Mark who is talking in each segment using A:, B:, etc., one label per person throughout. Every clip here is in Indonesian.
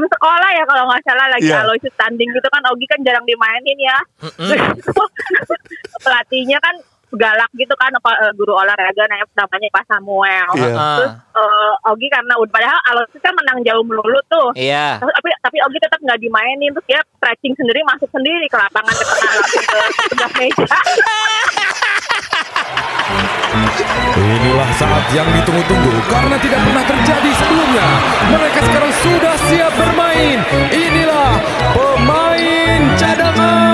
A: tim sekolah ya kalau nggak salah lagi
B: Iya.
A: Aloysius tanding gitu kan Ogi kan jarang dimainin ya. Pelatihnya kan galak gitu kan apa eh, guru olahraga namanya namanya Pak Samuel.
B: Iya.
A: Terus eh, Ogi karena udah padahal Aloysius kan menang jauh melulu tuh.
C: Iya.
A: Tapi tapi Ogi tetap nggak dimainin terus dia stretching sendiri masuk sendiri ke lapangan ke tengah langsung ke meja.
D: Inilah saat yang ditunggu-tunggu karena tidak pernah terjadi sebelumnya. Mereka sekarang sudah siap bermain. Inilah pemain cadangan.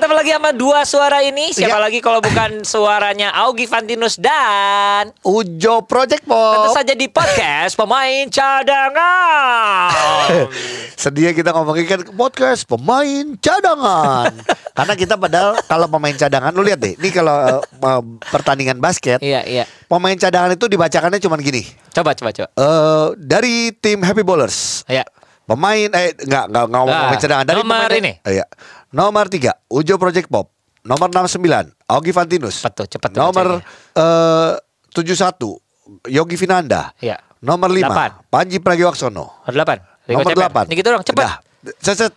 C: Ketemu lagi sama dua suara ini. Siapa
B: Iya.
C: lagi kalau bukan suaranya Augie Fantinus dan
B: Ujo Project
C: tentu
B: Pop.
C: saja di podcast pemain cadangan.
B: Sedia kita ngomongin kan podcast pemain cadangan. Karena kita padahal kalau pemain cadangan lu lihat deh, ini kalau eh, pertandingan basket,
C: Iya iya.
B: pemain cadangan itu dibacakannya cuman gini.
C: Coba coba coba.
B: Eh dari tim Happy Bowlers.
C: Ya.
B: Pemain eh enggak enggak ngomong
C: Ah,
B: pemain cadangan dari
C: nomor
B: pemain,
C: ini.
B: Iya. Nomor 3 Ujo Project Pop. Nomor 69 Augie Fantinus.
C: Cepat tuh, cepat tuh
B: Nomor eh 71 Yogi Finanda.
C: Iya.
B: Nomor 5
C: Delapan.
B: Panji Pragiwaksono.
C: Nomor delapan. Rico
B: Nomor
C: Ceper.
B: 8.
C: Ini gitu dong cepat.
B: Udah.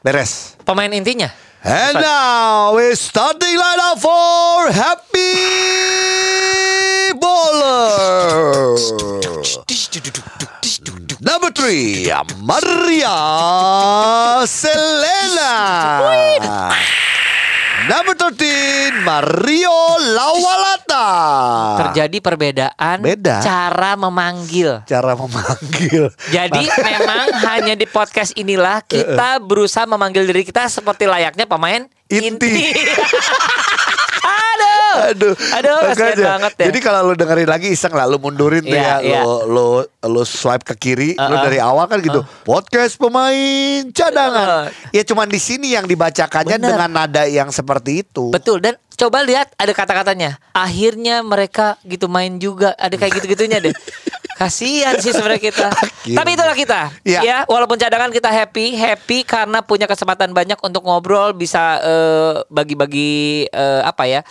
B: Beres.
C: Pemain intinya.
B: And now we starting lineup for Happy Bowler. Number three, Maria Selena. Number 13, Mario Lawalata.
C: Terjadi perbedaan
B: Beda.
C: cara memanggil.
B: Cara memanggil.
C: Jadi memang hanya di podcast inilah kita berusaha memanggil diri kita seperti layaknya pemain
B: Inti.
C: Aduh.
B: Aduh,
C: Aduh, kasihan banget ya.
B: Jadi kalau lu dengerin lagi iseng lah, lu mundurin tuh
C: Iya,
B: ya,
C: iya.
B: lu, lu lu swipe ke kiri, lu
C: Uh-uh.
B: dari awal kan gitu. Podcast pemain cadangan.
C: Uh.
B: Ya cuman di sini yang dibacakannya
C: Bener.
B: dengan nada yang seperti itu.
C: Betul dan coba lihat ada kata-katanya. Akhirnya mereka gitu main juga. Ada kayak gitu-gitunya deh. Kasihan sih sebenarnya kita.
B: Akhirnya.
C: Tapi itulah kita.
B: Iya.
C: Ya, walaupun cadangan kita happy, happy karena punya kesempatan banyak untuk ngobrol, bisa eh, bagi-bagi eh, apa ya?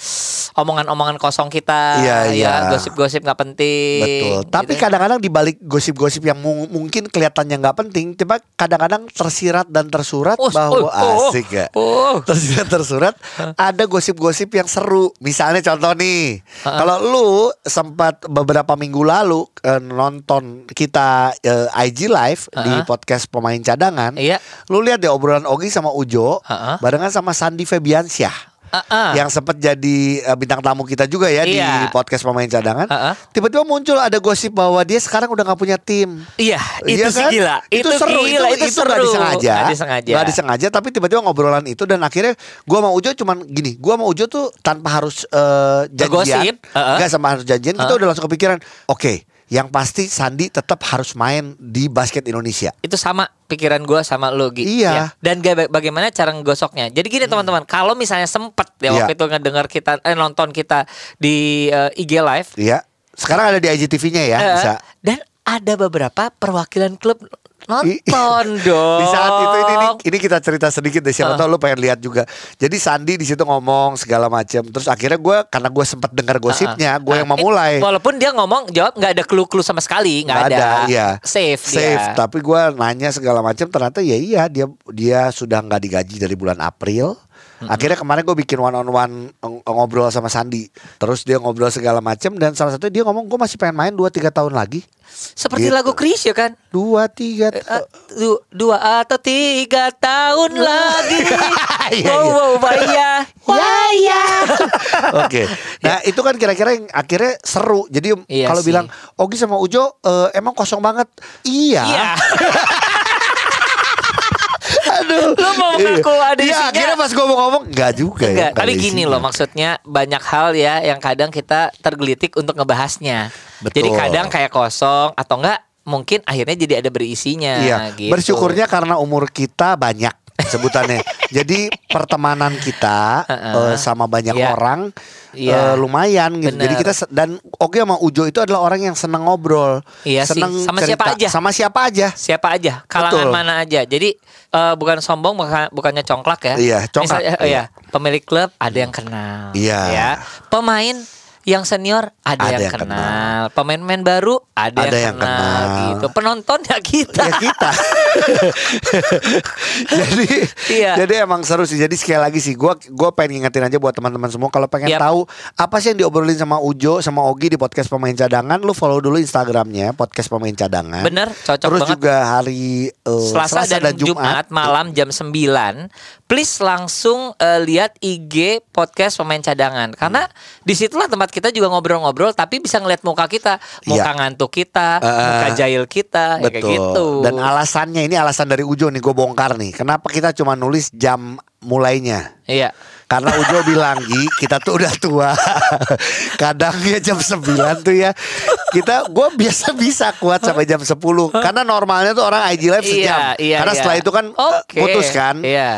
C: omongan-omongan kosong kita,
B: Iya,
C: ya,
B: iya.
C: gosip-gosip nggak penting.
B: Betul. Tapi
C: gitu.
B: kadang-kadang di balik gosip-gosip yang mu- mungkin kelihatannya nggak penting, tiba kadang-kadang tersirat dan tersurat
C: Oh,
B: bahwa
C: oh, oh,
B: asik ya.
C: oh.
B: Tersirat tersurat ada gosip-gosip yang seru. Misalnya contoh nih,
C: Ha-ha.
B: kalau lu sempat beberapa minggu lalu eh, nonton kita eh, IG live di
C: Ha-ha.
B: podcast pemain cadangan,
C: Iya.
B: lu lihat deh obrolan Ogi sama Ujo
C: Ha-ha.
B: barengan sama Sandi Febiansyah.
C: Ah, ah.
B: Yang sempat jadi eh, bintang tamu kita juga ya di
C: Iya.
B: podcast pemain cadangan.
C: Ha-ha.
B: Tiba-tiba muncul ada gosip bahwa dia sekarang udah nggak punya tim.
C: Iya, itu
B: Iya
C: sih
B: kan?
C: gila.
B: Itu, seru,
C: gila, itu,
B: itu,
C: seru.
B: nggak disengaja.
C: Nggak disengaja.
B: Nggak disengaja, tapi tiba-tiba ngobrolan itu dan akhirnya gua sama Ujo cuman gini, gua sama Ujo tuh tanpa harus eh, janjian,
C: uh-uh.
B: nggak sama harus janjian, kita
C: Uh-uh.
B: udah langsung kepikiran, oke, yang pasti Sandi tetap harus main di basket Indonesia.
C: itu sama pikiran gue sama lo Gi.
B: Iya.
C: Ya. Dan ga- bagaimana cara ngegosoknya. Jadi gini teman-teman, kalau misalnya sempet ya
B: Iya.
C: waktu itu ngedengar kita eh, nonton kita di eh, IG live
B: Iya. Sekarang ada di IGTV-nya ya,
C: eh,
B: bisa.
C: dan ada beberapa perwakilan klub nonton dong.
B: Di saat itu ini, ini, ini kita cerita sedikit deh siapa
C: Uh.
B: tahu lu pengen lihat juga. Jadi Sandi di situ ngomong segala macam. Terus akhirnya gue karena gue sempat dengar gosipnya, gue yang
C: Ah, eh,
B: memulai.
C: walaupun dia ngomong jawab nggak ada clue-clue sama sekali, nggak
B: Nggak
C: ada.
B: iya.
C: Safe,
B: Safe,
C: dia.
B: tapi gue nanya segala macam ternyata ya iya dia dia sudah nggak digaji dari bulan April. Akhirnya kemarin gue bikin one on one ngobrol sama Sandi. Terus dia ngobrol segala macam dan salah satu dia ngomong gue masih pengen main 2 3 tahun lagi.
C: Seperti
B: Gitu.
C: lagu Chris ya kan?
B: Dua tiga
C: eh, du- dua atau tiga tahun lagi.
B: Iya,
C: wow,
B: iya.
C: wow, bahaya. Bahaya.
B: Oke. Nah, itu kan kira-kira yang akhirnya seru. Jadi
C: Iya
B: kalau bilang Ogi sama Ujo eh, emang kosong banget. Iya.
C: Iya.
B: Aduh.
C: Lu mau ngaku ada
B: Iya,
C: isinya?
B: akhirnya pas gue mau ngomong enggak juga ya.
C: Enggak,
B: nggak
C: tapi gini loh maksudnya banyak hal ya yang kadang kita tergelitik untuk ngebahasnya.
B: Betul.
C: Jadi kadang kayak kosong atau enggak mungkin akhirnya jadi ada berisinya
B: Iya.
C: gitu.
B: Bersyukurnya karena umur kita banyak sebutannya. Jadi pertemanan kita
C: Heeh.
B: eh, sama banyak
C: Iya.
B: orang
C: Iya.
B: eh, lumayan gitu. Jadi
C: Bener.
B: kita se- dan Ogi sama Ujo itu adalah orang yang senang ngobrol.
C: Iya
B: senang
C: sama
B: cerita.
C: siapa aja.
B: Sama siapa aja.
C: siapa aja, kalangan
B: Betul.
C: mana aja. Jadi eh, bukan sombong, bukan, bukannya congklak ya.
B: Iya, congklak.
C: Misalnya,
B: Iya.
C: ya, pemilik klub ada yang kenal.
B: Iya.
C: Ya. Pemain yang senior ada,
B: Ada
C: yang,
B: yang
C: kenal, pemain-pemain baru ada,
B: Ada
C: yang,
B: yang
C: kenal,
B: kenal.
C: gitu. Penonton ya kita.
B: ya kita. jadi
C: Iya.
B: jadi emang seru sih. Jadi sekali lagi sih gua gua pengen ngingetin aja buat teman-teman semua kalau pengen
C: Yap.
B: tahu apa sih yang diobrolin sama Ujo sama Ogi di podcast pemain cadangan, lu follow dulu Instagramnya podcast pemain cadangan.
C: Bener, cocok
B: Terus
C: banget.
B: juga hari eh,
C: Selasa, dan, Jumat. malam jam 9 Please langsung eh, lihat IG podcast pemain cadangan Karena di situlah tempat kita juga ngobrol-ngobrol Tapi bisa ngeliat muka kita Muka
B: Iya.
C: ngantuk kita
B: Eh,
C: Muka jahil kita ya kayak
B: Betul.
C: gitu
B: Dan alasannya ini alasan dari Ujo nih gue bongkar nih. Kenapa kita cuma nulis jam mulainya?
C: Iya
B: Karena Ujo bilang Gi kita tuh udah tua Kadang ya jam 9 tuh ya Kita gue biasa bisa kuat sampai jam 10 Karena normalnya tuh orang IG live sejam
C: Iya, iya,
B: Karena
C: iya.
B: setelah itu kan eh,
C: Oke.
B: putus kan
C: Iya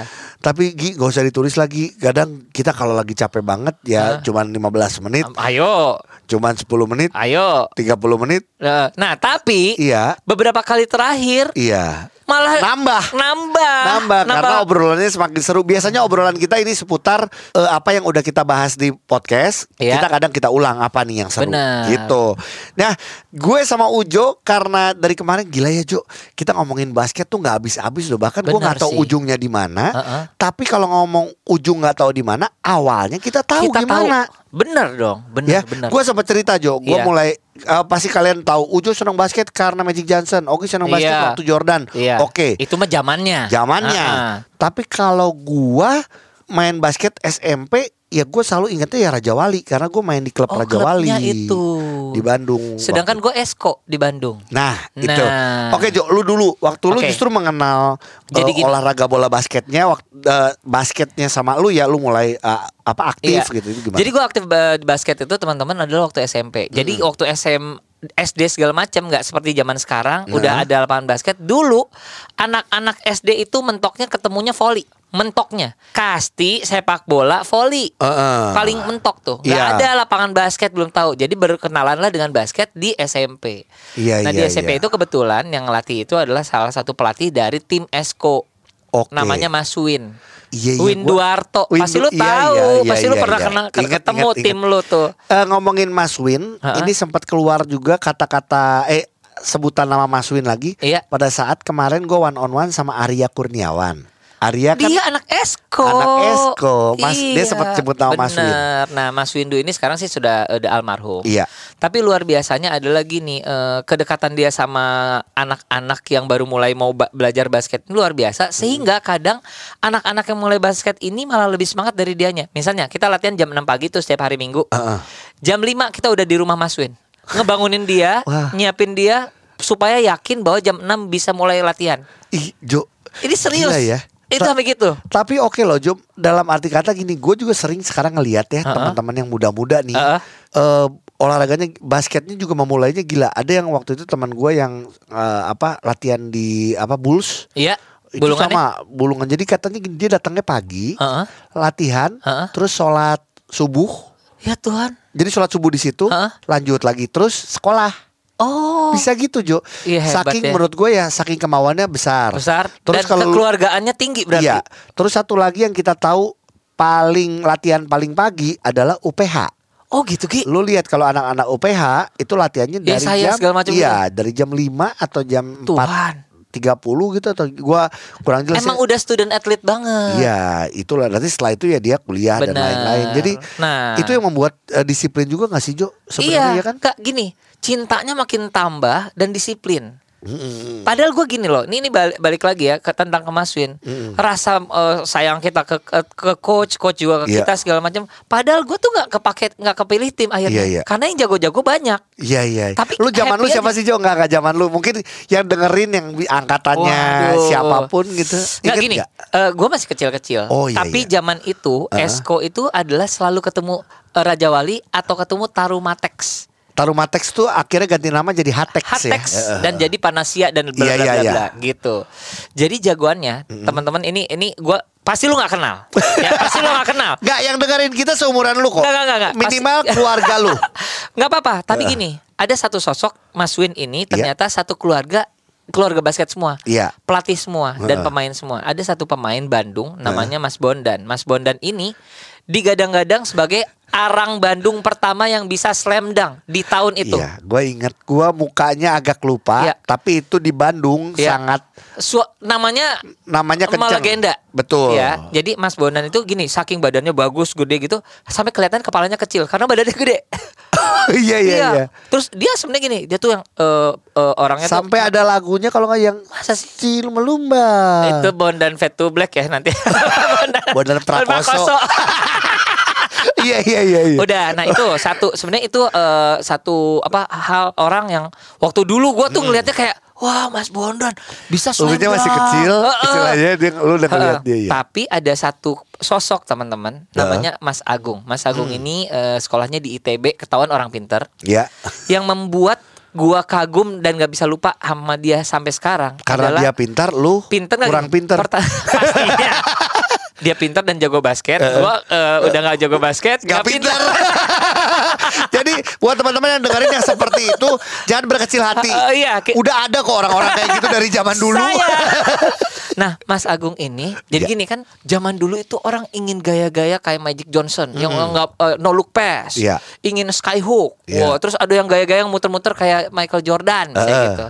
B: Tapi Gi gak usah ditulis lagi. Kadang kita kalau lagi capek banget ya cuman 15 menit.
C: Ayo.
B: Cuman 10 menit.
C: Ayo.
B: 30 menit.
C: Eh, Nah tapi
B: Iya.
C: Beberapa kali terakhir
B: Iya
C: Malah
B: Nambah
C: Nambah
B: Nambah karena obrolannya semakin seru. Biasanya obrolan kita ini seputar eh, apa yang udah kita bahas di podcast.
C: Iya.
B: Kita kadang kita ulang apa nih yang seru
C: Benar.
B: gitu. Nah, gue sama Ujo karena dari kemarin gila ya Jo, kita ngomongin basket tuh nggak habis-habis loh. Bahkan gue nggak tahu
C: sih.
B: ujungnya di mana.
C: Heeh.
B: Tapi kalau ngomong ujung nggak tahu di mana, awalnya kita tahu
C: Kita
B: gimana.
C: tahu Bener dong
B: ya,
C: Bener bener
B: gue sempat cerita Jo, gue
C: Iya.
B: mulai eh, pasti kalian tahu Ujo senang basket karena Magic Johnson, Oki senang basket
C: Iya.
B: waktu Jordan.
C: Iya.
B: Oke,
C: Itu mah zamannya
B: zamannya.
C: Ah-ah.
B: Tapi kalau gua main basket SMP, ya gue selalu ingetnya ya Raja Wali karena gue main di klub
C: Oh,
B: Raja Wali
C: itu.
B: di Bandung.
C: Sedangkan gue esko di Bandung.
B: Nah, itu.
C: Nah.
B: Oke, Jo, lu dulu waktu lu
C: Oke.
B: justru mengenal
C: Jadi
B: eh,
C: gini.
B: olahraga bola basketnya waktu eh, basketnya sama lu ya lu mulai eh, apa aktif
C: Iya.
B: gitu itu gimana?
C: Jadi gue aktif di basket itu teman-teman adalah waktu SMP. Jadi waktu SM SD segala macam nggak seperti zaman sekarang
B: Nah.
C: udah ada lapangan basket. Dulu anak-anak SD itu mentoknya ketemunya volley. Mentoknya kasti sepak bola volley.
B: Heeh.
C: Paling mentok tuh. Nggak
B: Iya.
C: ada lapangan basket belum tahu. Jadi berkenalanlah dengan basket di SMP.
B: Iya,
C: nah
B: iya,
C: di SMP
B: iya.
C: itu kebetulan yang ngelatih itu adalah salah satu pelatih dari tim Esko.
B: Oke.
C: Namanya Mas Win.
B: Iya, iya,
C: Win Duarto.
B: Win
C: pasti lu
B: iya,
C: tahu,
B: iya, iya,
C: pasti lu
B: iya,
C: pernah
B: iya.
C: kena
B: Ingat,
C: ketemu
B: ingat,
C: tim
B: ingat.
C: lu tuh.
B: Eh, ngomongin Mas Win,
C: Ha-ha.
B: ini sempat keluar juga kata-kata eh sebutan nama Mas Win lagi.
C: Iya.
B: Pada saat kemarin gue one on one sama Arya Kurniawan. Arya kan
C: Dia anak Esko.
B: Anak Esko. Mas- dia sempat sebut nama Mas Win.
C: Bener. Nah, Mas Windu ini sekarang sih sudah udah almarhum.
B: Iya.
C: Tapi luar biasanya ada lagi nih eh, kedekatan dia sama anak-anak yang baru mulai mau ba- belajar basket luar biasa sehingga kadang anak-anak yang mulai basket ini malah lebih semangat dari dianya. Misalnya kita latihan jam 6 pagi tuh setiap hari Minggu.
B: Heeh.
C: Jam 5 kita udah di rumah Mas Win. Ngebangunin dia,
B: Wah.
C: nyiapin dia supaya yakin bahwa jam 6 bisa mulai latihan.
B: Ih, Jo.
C: Ini serius.
B: Gila ya.
C: Itu sampai gitu.
B: Tapi oke loh Jo, dalam arti kata gini, gue juga sering sekarang ngelihat ya
C: Ha-ha.
B: teman-teman yang muda-muda nih.
C: Ha-ha.
B: eh, olahraganya basketnya juga memulainya gila. Ada yang waktu itu teman gue yang eh, apa latihan di apa Bulls.
C: Iya.
B: Itu sama bulungan. Jadi katanya gini, dia datangnya pagi,
C: Heeh.
B: latihan,
C: Ha-ha.
B: terus sholat subuh.
C: Ya Tuhan.
B: Jadi sholat subuh di situ,
C: Ha-ha.
B: lanjut lagi terus sekolah.
C: Oh.
B: Bisa gitu Jo.
C: Iya, hebat
B: saking
C: ya.
B: menurut gue ya saking kemauannya besar.
C: besar
B: Terus
C: dan
B: kalau lu-
C: kekeluargaannya tinggi berarti.
B: Iya. Terus satu lagi yang kita tahu paling latihan paling pagi adalah UPH.
C: Oh gitu Ki.
B: Lu lihat kalau anak-anak UPH itu latihannya
C: Ya,
B: dari
C: saya
B: jam
C: segala macam
B: Iya, dari jam 5 atau jam
C: Tuhan.
B: 4.30 gitu atau gua kurang jelas.
C: Emang
B: ya.
C: udah student athlete banget.
B: Iya, itulah nanti setelah itu ya dia kuliah dan
C: Benar.
B: lain-lain. Jadi
C: Nah.
B: itu yang membuat eh, disiplin juga gak sih Jo? Sebenarnya
C: iya,
B: ya kan?
C: Kak, gini, cintanya makin tambah dan disiplin.
B: Mm-mm.
C: Padahal gue gini loh, ini, ini balik, balik lagi ya ke tentang ke Mas Win. Rasa eh, sayang kita ke, ke ke coach, coach juga ke
B: Iya.
C: kita segala macam. Padahal gue tuh nggak kepaket, nggak kepilih tim akhirnya.
B: Iya, iya.
C: Karena yang jago-jago banyak.
B: Iya iya.
C: Tapi
B: lu zaman lu siapa
C: aja.
B: sih Jo? Enggak enggak zaman lu. Mungkin yang dengerin yang angkatannya
C: Waduh.
B: siapa pun gitu.
C: Nggak
B: Ingat
C: gini,
B: nggak?
C: gue masih kecil-kecil.
B: Oh, iya,
C: Tapi
B: iya.
C: zaman itu,
B: Uh-huh.
C: Esko itu adalah selalu ketemu eh, Raja Wali atau ketemu Tarumatex.
B: Tarumatex tuh akhirnya ganti nama jadi Hatex, ya.
C: Hatex dan jadi Panasia dan bla
B: Iya,
C: bla
B: iya,
C: bla
B: iya.
C: bla, gitu. Jadi jagoannya teman-teman ini ini gua pasti lu nggak kenal. ya, pasti lu nggak kenal.
B: Enggak yang dengerin kita seumuran lu kok.
C: Nggak, nggak, nggak, nggak.
B: Minimal
C: Pasti-
B: keluarga lu.
C: nggak apa-apa, tapi gini, ada satu sosok Mas Win ini ternyata satu keluarga keluarga basket semua.
B: Iya.
C: Pelatih semua dan pemain semua. Ada satu pemain Bandung namanya Mas Bondan. Mas Bondan ini digadang-gadang sebagai arang Bandung pertama yang bisa slam dunk di tahun itu.
B: Iya, gue inget gue mukanya agak lupa,
C: Iya.
B: tapi itu di Bandung
C: Iya.
B: sangat
C: Su- namanya
B: namanya kenceng.
C: legenda.
B: Betul.
C: Ya, jadi Mas Bondan itu gini, saking badannya bagus, gede gitu, sampai kelihatan kepalanya kecil karena badannya gede.
B: iya iya iya.
C: Terus dia sebenarnya gini, dia tuh yang eh, eh, orangnya tuh
B: Sampai ada lagunya kalau nggak yang
C: masa sih
B: melumba.
C: itu Bondan Fat to Black ya nanti.
B: Bondan Prakoso. iya iya iya iya.
C: Udah, nah itu satu sebenarnya itu eh, satu apa hal orang yang waktu dulu gua tuh ngelihatnya kayak wah Mas Bondan bisa slam
B: nya masih
C: dunk."
B: kecil, istilahnya dia lu udah ngeliat dia ya.
C: Tapi ada satu sosok teman-teman namanya Mas Agung. Mas Agung
B: Hmm.
C: ini eh, sekolahnya di ITB, ketahuan orang pinter
B: Ya.
C: yang membuat gua kagum dan gak bisa lupa sama dia sampai sekarang
B: Karena
C: adalah
B: dia pintar, lu
C: pinter nggak
B: kurang
C: gini?
B: pintar.
C: Pastinya. Dia pintar dan jago basket. Gua eh, udah nggak jago basket,
B: Gak
C: nggak
B: pintar. Jadi buat teman-teman yang dengerin yang seperti itu jangan berkecil hati.
C: Eh, iya,
B: Udah ada kok orang-orang kayak gitu dari zaman dulu.
C: Saya. Nah, Mas Agung ini, jadi
B: Ya.
C: gini kan, zaman dulu itu orang ingin gaya-gaya kayak Magic Johnson, yang nggak eh, no look pass,
B: Iya.
C: ingin skyhook,
B: Iya.
C: Wah, terus ada yang gaya-gaya yang muter-muter kayak Michael Jordan, kayak
B: Eh.
C: gitu.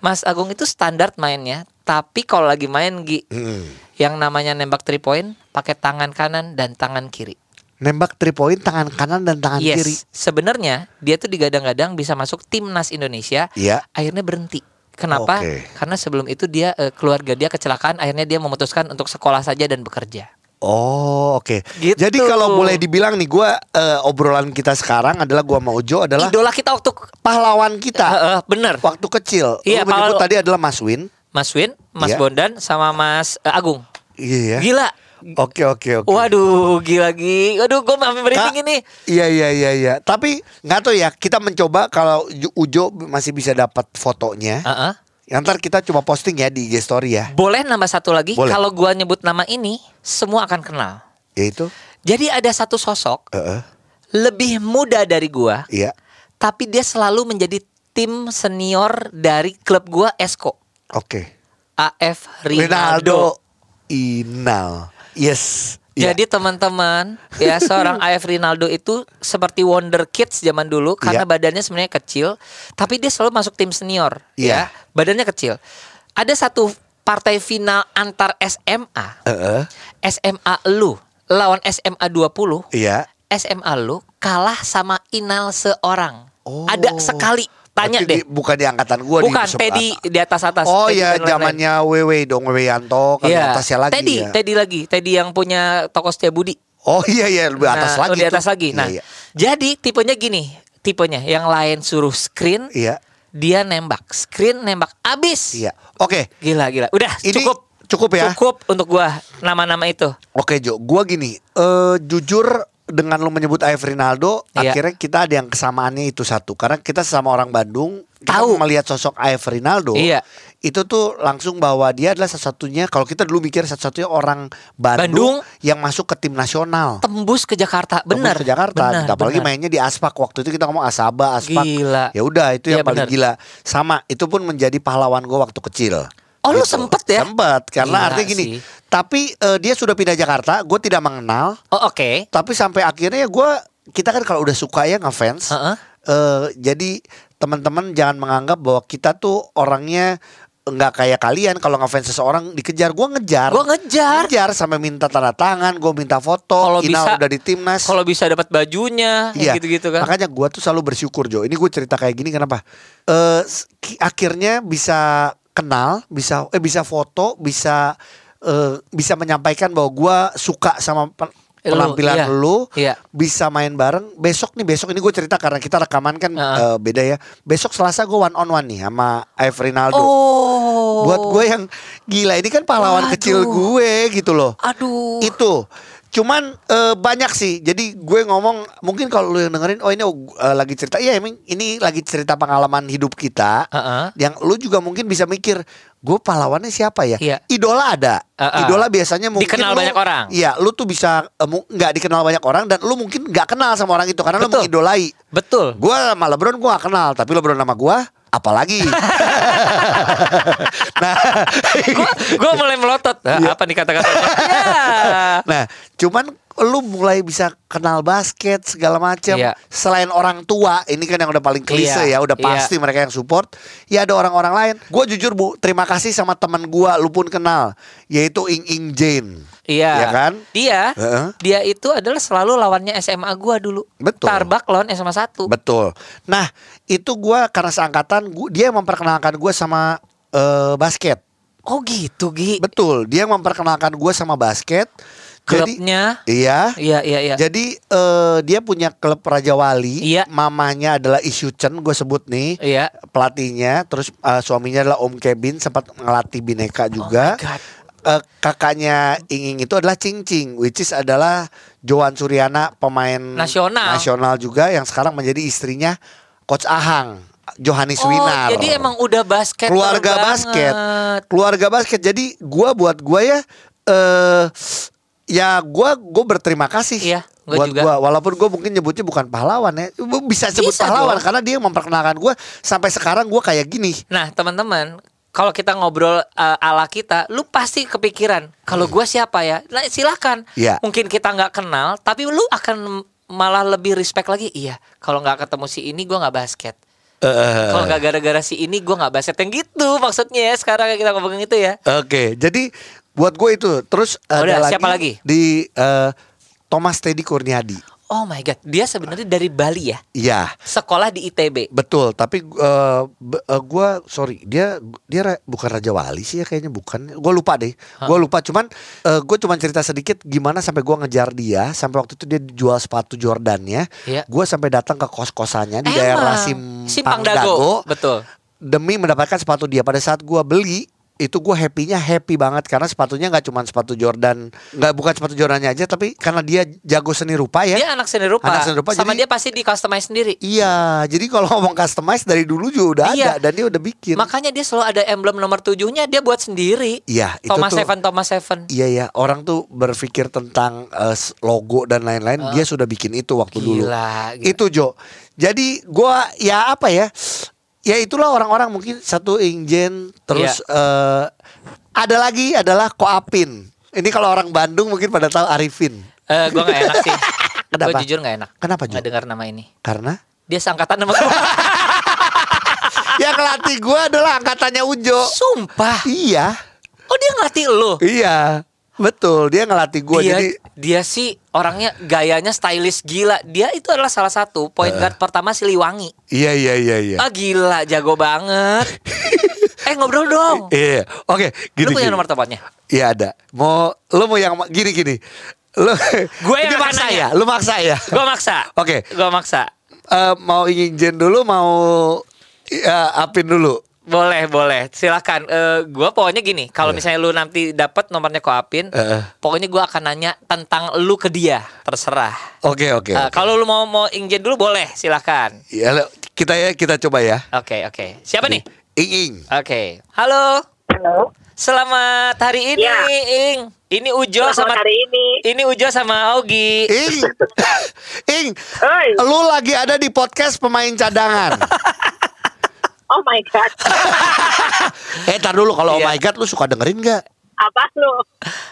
C: Mas Agung itu standar mainnya, tapi kalau lagi main Gi,
B: Hmm.
C: Yang namanya nembak three point, pakai tangan kanan dan tangan kiri.
B: Nembak 3 point tangan kanan dan tangan
C: yes,
B: kiri.
C: sebenarnya dia tuh digadang-gadang bisa masuk timnas Indonesia,
B: Iya.
C: akhirnya berhenti. Kenapa?
B: Oke.
C: Karena sebelum itu dia eh, keluarga dia kecelakaan, akhirnya dia memutuskan untuk sekolah saja dan bekerja.
B: Oh oke.
C: Gitu.
B: Jadi kalau boleh dibilang nih, gue obrolan kita sekarang adalah gua sama Ujo adalah
C: Idola kita waktu
B: pahlawan kita
C: Eh, eh, bener.
B: waktu kecil.
C: Iya, pahlawan-
B: tadi adalah Mas Win.
C: Mas Win, Mas
B: Iya.
C: Bondan, sama Mas eh, Agung.
B: Iya ya.
C: Gila.
B: Oke oke oke.
C: Waduh, gila lagi. Waduh, gue sampai merinding ini.
B: Iya iya iya iya. Tapi nggak tahu ya. Kita mencoba kalau Ujo masih bisa dapat fotonya.
C: Heeh.
B: Ntar kita coba posting ya di IG story ya.
C: Boleh nambah satu lagi? Kalau gua nyebut nama ini, semua akan kenal.
B: Yaitu.
C: Jadi ada satu sosok
B: Heeh.
C: lebih muda dari gua,
B: Iya.
C: tapi dia selalu menjadi tim senior dari klub gua Esco.
B: Oke.
C: AF
B: Ronaldo.
C: Rinaldo.
B: Inal. Yes. Iya.
C: Jadi teman-teman ya seorang AF Rinaldo itu seperti Wonder Kids zaman dulu karena
B: Iya.
C: badannya sebenarnya kecil, tapi dia selalu masuk tim senior.
B: Iya.
C: Ya, badannya kecil. Ada satu partai final antar SMA,
B: Heeh.
C: SMA lu lawan SMA 20,
B: Iya.
C: SMA lu kalah sama Inal seorang.
B: Oh.
C: Ada sekali. Tanya
B: Berarti
C: deh.
B: di- bukan di angkatan gua
C: Bukan
B: di
C: Teddy di atas atas.
B: Oh ya
C: lain-lain.
B: zamannya Wewe dong Wewe Yanto kan
C: Iya.
B: atasnya lagi
C: Teddy,
B: ya.
C: Teddy lagi, Teddy yang punya toko Setiabudi.
B: Oh iya iya lebih atas
C: Nah,
B: lagi.
C: oh, di
B: tuh.
C: atas lagi. Nah,
B: Iya,
C: jadi tipenya gini, tipenya yang lain suruh screen,
B: iya.
C: dia nembak, screen nembak abis.
B: Iya. Oke.
C: Gila gila. Udah
B: Ini
C: cukup
B: cukup ya.
C: Cukup untuk gua nama-nama itu.
B: Oke Jo, gua gini, eh jujur dengan lo menyebut AF Rinaldo,
C: Iya.
B: akhirnya kita ada yang kesamaannya itu satu. Karena kita sama orang Bandung,
C: Tahu.
B: melihat sosok AF Rinaldo,
C: Iya.
B: itu tuh langsung bahwa dia adalah satu-satunya. Kalau kita dulu mikir satu-satunya orang Bandung,
C: Bandung.
B: yang masuk ke tim nasional.
C: Tembus ke Jakarta,
B: Tembus
C: benar.
B: ke Jakarta,
C: benar,
B: apalagi
C: benar.
B: mainnya di Aspak waktu itu kita ngomong Asaba, Aspak.
C: Gila.
B: Ya udah itu yang
C: Iya,
B: paling
C: benar.
B: gila. Sama, itu pun menjadi pahlawan gue waktu kecil.
C: Oh, lu sempet ya?
B: Sempet, karena
C: Gila
B: artinya gini.
C: sih.
B: Tapi eh, dia sudah pindah Jakarta, gue tidak mengenal.
C: Oh, oke.
B: Tapi sampai akhirnya gue, kita kan kalau udah suka ya ngefans.
C: Heeh.
B: eh, jadi teman-teman jangan menganggap bahwa kita tuh orangnya nggak kayak kalian kalau ngefans seseorang dikejar gue ngejar
C: Gua ngejar.
B: ngejar sampai minta tanda tangan gue minta foto
C: Kalau bisa-
B: udah di timnas
C: Kalau bisa dapat bajunya,
B: Iya,
C: yang gitu-gitu kan.
B: Makanya gue tuh selalu bersyukur Jo. Ini gue cerita kayak gini kenapa? Eh ki- akhirnya bisa kenal, bisa eh bisa foto, bisa eh, bisa menyampaikan bahwa gue suka sama pe-
C: Lu,
B: penampilan
C: iya.
B: lu,
C: Iya.
B: bisa main bareng. Besok nih besok ini gue cerita karena kita rekaman kan
C: Heeh.
B: eh, beda ya. Besok Selasa gue one on one nih sama Eve Rinaldo.
C: Oh.
B: Buat gue yang gila ini kan pahlawan
C: Waduh.
B: kecil gue gitu loh
C: Aduh.
B: itu cuman eh, banyak sih jadi gue ngomong mungkin kalau lu yang dengerin oh ini eh, lagi cerita iya emang ini lagi cerita pengalaman hidup kita
C: Heeh.
B: yang lu juga mungkin bisa mikir gue pahlawannya siapa ya
C: Iya.
B: idola ada
C: Heeh.
B: idola biasanya mungkin
C: Dikenal
B: lu-
C: banyak orang.
B: iya lu tuh bisa eh, nggak dikenal banyak orang dan lu mungkin nggak kenal sama orang itu karena lu
C: Betul.
B: mengidolai
C: Betul.
B: gue sama LeBron gue gak kenal tapi LeBron nama gue apalagi nah
C: gua, gua mulai melotot. Nah,
B: Iya.
C: Apa nih kata-katanya? ya.
B: Nah, cuman lu mulai bisa kenal basket segala macam.
C: Iya.
B: Selain orang tua, ini kan yang udah paling klise
C: Iya,
B: ya, udah
C: iya.
B: pasti mereka yang support. Ya ada orang-orang lain. Gue jujur bu, terima kasih sama teman gua, lu pun kenal, yaitu Ing Ing Jane.
C: Iya.
B: Ya kan?
C: Dia
B: Heeh.
C: dia itu adalah selalu lawannya SMA gua dulu.
B: Betul.
C: Tarbak lawan SMA 1.
B: Betul. Nah itu gua karena seangkatan, gua, dia yang memperkenalkan gue sama eh, basket.
C: Oh gitu, Gi.
B: Betul, dia yang memperkenalkan gue sama basket. Jadi,
C: Klubnya
B: iya.
C: Iya, iya, iya.
B: Jadi eh, dia punya klub Raja Wali.
C: Iya.
B: Mamanya adalah Isyu Chen, gue sebut nih.
C: Iya.
B: Pelatihnya, terus eh, suaminya adalah Om Kevin, sempat ngelatih bineka juga.
C: Oh.
B: Eh, kakaknya Inging itu adalah Cing Cing, which is adalah Johan Suryana, pemain
C: Nasional.
B: nasional juga yang sekarang menjadi istrinya Coach Ahang, Johannes
C: Oh,
B: Winar.
C: jadi emang udah basket
B: keluarga basket, keluarga basket. Jadi gua buat gua ya eh ya gua gua berterima kasih
C: Iya, gua
B: buat
C: juga.
B: gua walaupun gua mungkin nyebutnya bukan pahlawan ya. Bisa sebut
C: Bisa
B: pahlawan
C: dong.
B: karena dia yang memperkenalkan gua sampai sekarang gua kayak gini.
C: Nah, teman-teman, kalau kita ngobrol uh, ala kita, lu pasti kepikiran kalau gua siapa ya? Nah, silakan.
B: Hmm. Iya.
C: Mungkin kita nggak kenal, tapi lu akan malah lebih respect lagi. Iya, kalau nggak ketemu si ini gua nggak basket.
B: Eh,
C: Kalau nggak gara-gara si ini gua nggak basket yang gitu maksudnya ya. Sekarang kita ngomongin itu ya.
B: Oke, jadi buat gue itu terus ada
C: Udah,
B: lagi,
C: siapa lagi?
B: di eh, Thomas Teddy Kurniadi.
C: Oh my god, dia sebenarnya dari Bali ya.
B: Iya,
C: Sekolah di ITB.
B: betul. Tapi eh, be- eh, gua sorry, dia dia ra- bukan Raja Wali sih ya kayaknya bukan. Gue lupa deh. Gue lupa. Cuman eh, gue cuman cerita sedikit gimana sampai gua ngejar dia. Sampai waktu itu dia jual sepatu Jordannya.
C: Iya.
B: Gue sampai datang ke kos kosannya di daerah
C: Emang.
B: Simpang
C: Simpang Dago.
B: Dago
C: Betul.
B: demi mendapatkan sepatu dia. Pada saat gua beli itu gue happy-nya happy banget karena sepatunya nggak cuma sepatu Jordan, nggak bukan sepatu Jordannya aja, tapi karena dia jago seni rupa ya.
C: Dia anak seni rupa.
B: Anak seni rupa,
C: Sama
B: jadi-
C: dia pasti di customize sendiri.
B: Iya, jadi kalau ngomong customize dari dulu juga udah
C: Iya.
B: ada dan dia udah bikin.
C: Makanya dia selalu ada emblem nomor tujuhnya dia buat sendiri.
B: Iya, itu
C: Thomas
B: tuh-
C: Seven, Thomas Seven.
B: Iya ya, orang tuh berpikir tentang s- logo dan lain-lain, dia sudah bikin itu waktu dulu.
C: Gila, gila.
B: Itu Jo. Jadi gua ya apa ya? Ya itulah orang-orang mungkin satu Ingjen terus
C: Iya.
B: eh, ada lagi adalah Koapin. Ini kalau orang Bandung mungkin pada tahu Arifin.
C: Eh, gue gak enak sih.
B: Kenapa?
C: Gue jujur gak enak.
B: Kenapa?
C: Gak dengar nama ini.
B: Karena
C: Dia seangkatan sama gue.
B: yang ngelatih gua adalah angkatannya Ujo.
C: Sumpah.
B: Iya.
C: Oh dia ngelatih lo.
B: Iya. Betul, dia ngelatih gua
C: dia,
B: jadi
C: dia sih orangnya gayanya stylish gila. Dia itu adalah salah satu point guard pertama Siliwangi.
B: Iya iya iya iya.
C: Ah gila, jago banget. eh ngobrol dong.
B: Iya. Oke, gini.
C: Lu punya
B: gini.
C: nomor teleponnya?
B: Iya ada. Mau lu mau yang gini gini. Lu
C: Gue yang
B: maksa
C: nanya.
B: ya. Lu maksa ya.
C: Gue maksa.
B: Oke.
C: Gue maksa.
B: Eh, mau ingin Jen dulu mau ya, Apin dulu.
C: Boleh, boleh. Silakan. Eh gue pokoknya gini, kalau misalnya lu nanti dapat nomornya Koapin,
B: Eh.
C: pokoknya gue akan nanya tentang lu ke dia, terserah.
B: Oke oke.
C: Eh, kalau lu mau mau ingin dulu boleh, silakan.
B: Ya kita ya kita coba ya.
C: Oke, oke. Siapa nih?
B: Ing Ing.
C: Oke. Halo.
A: Halo.
C: Selamat hari ini,
A: Ya.
C: Ing. Ini Ujo
A: Selamat
C: sama
A: hari ini.
C: ini Ujo sama Augie.
B: Ing. Ing.
A: Oi.
B: Lu lagi ada di podcast pemain cadangan.
A: Oh my god.
B: eh tar dulu kalau oh
C: Iya.
B: my god lu suka dengerin nggak?
A: Apa lu?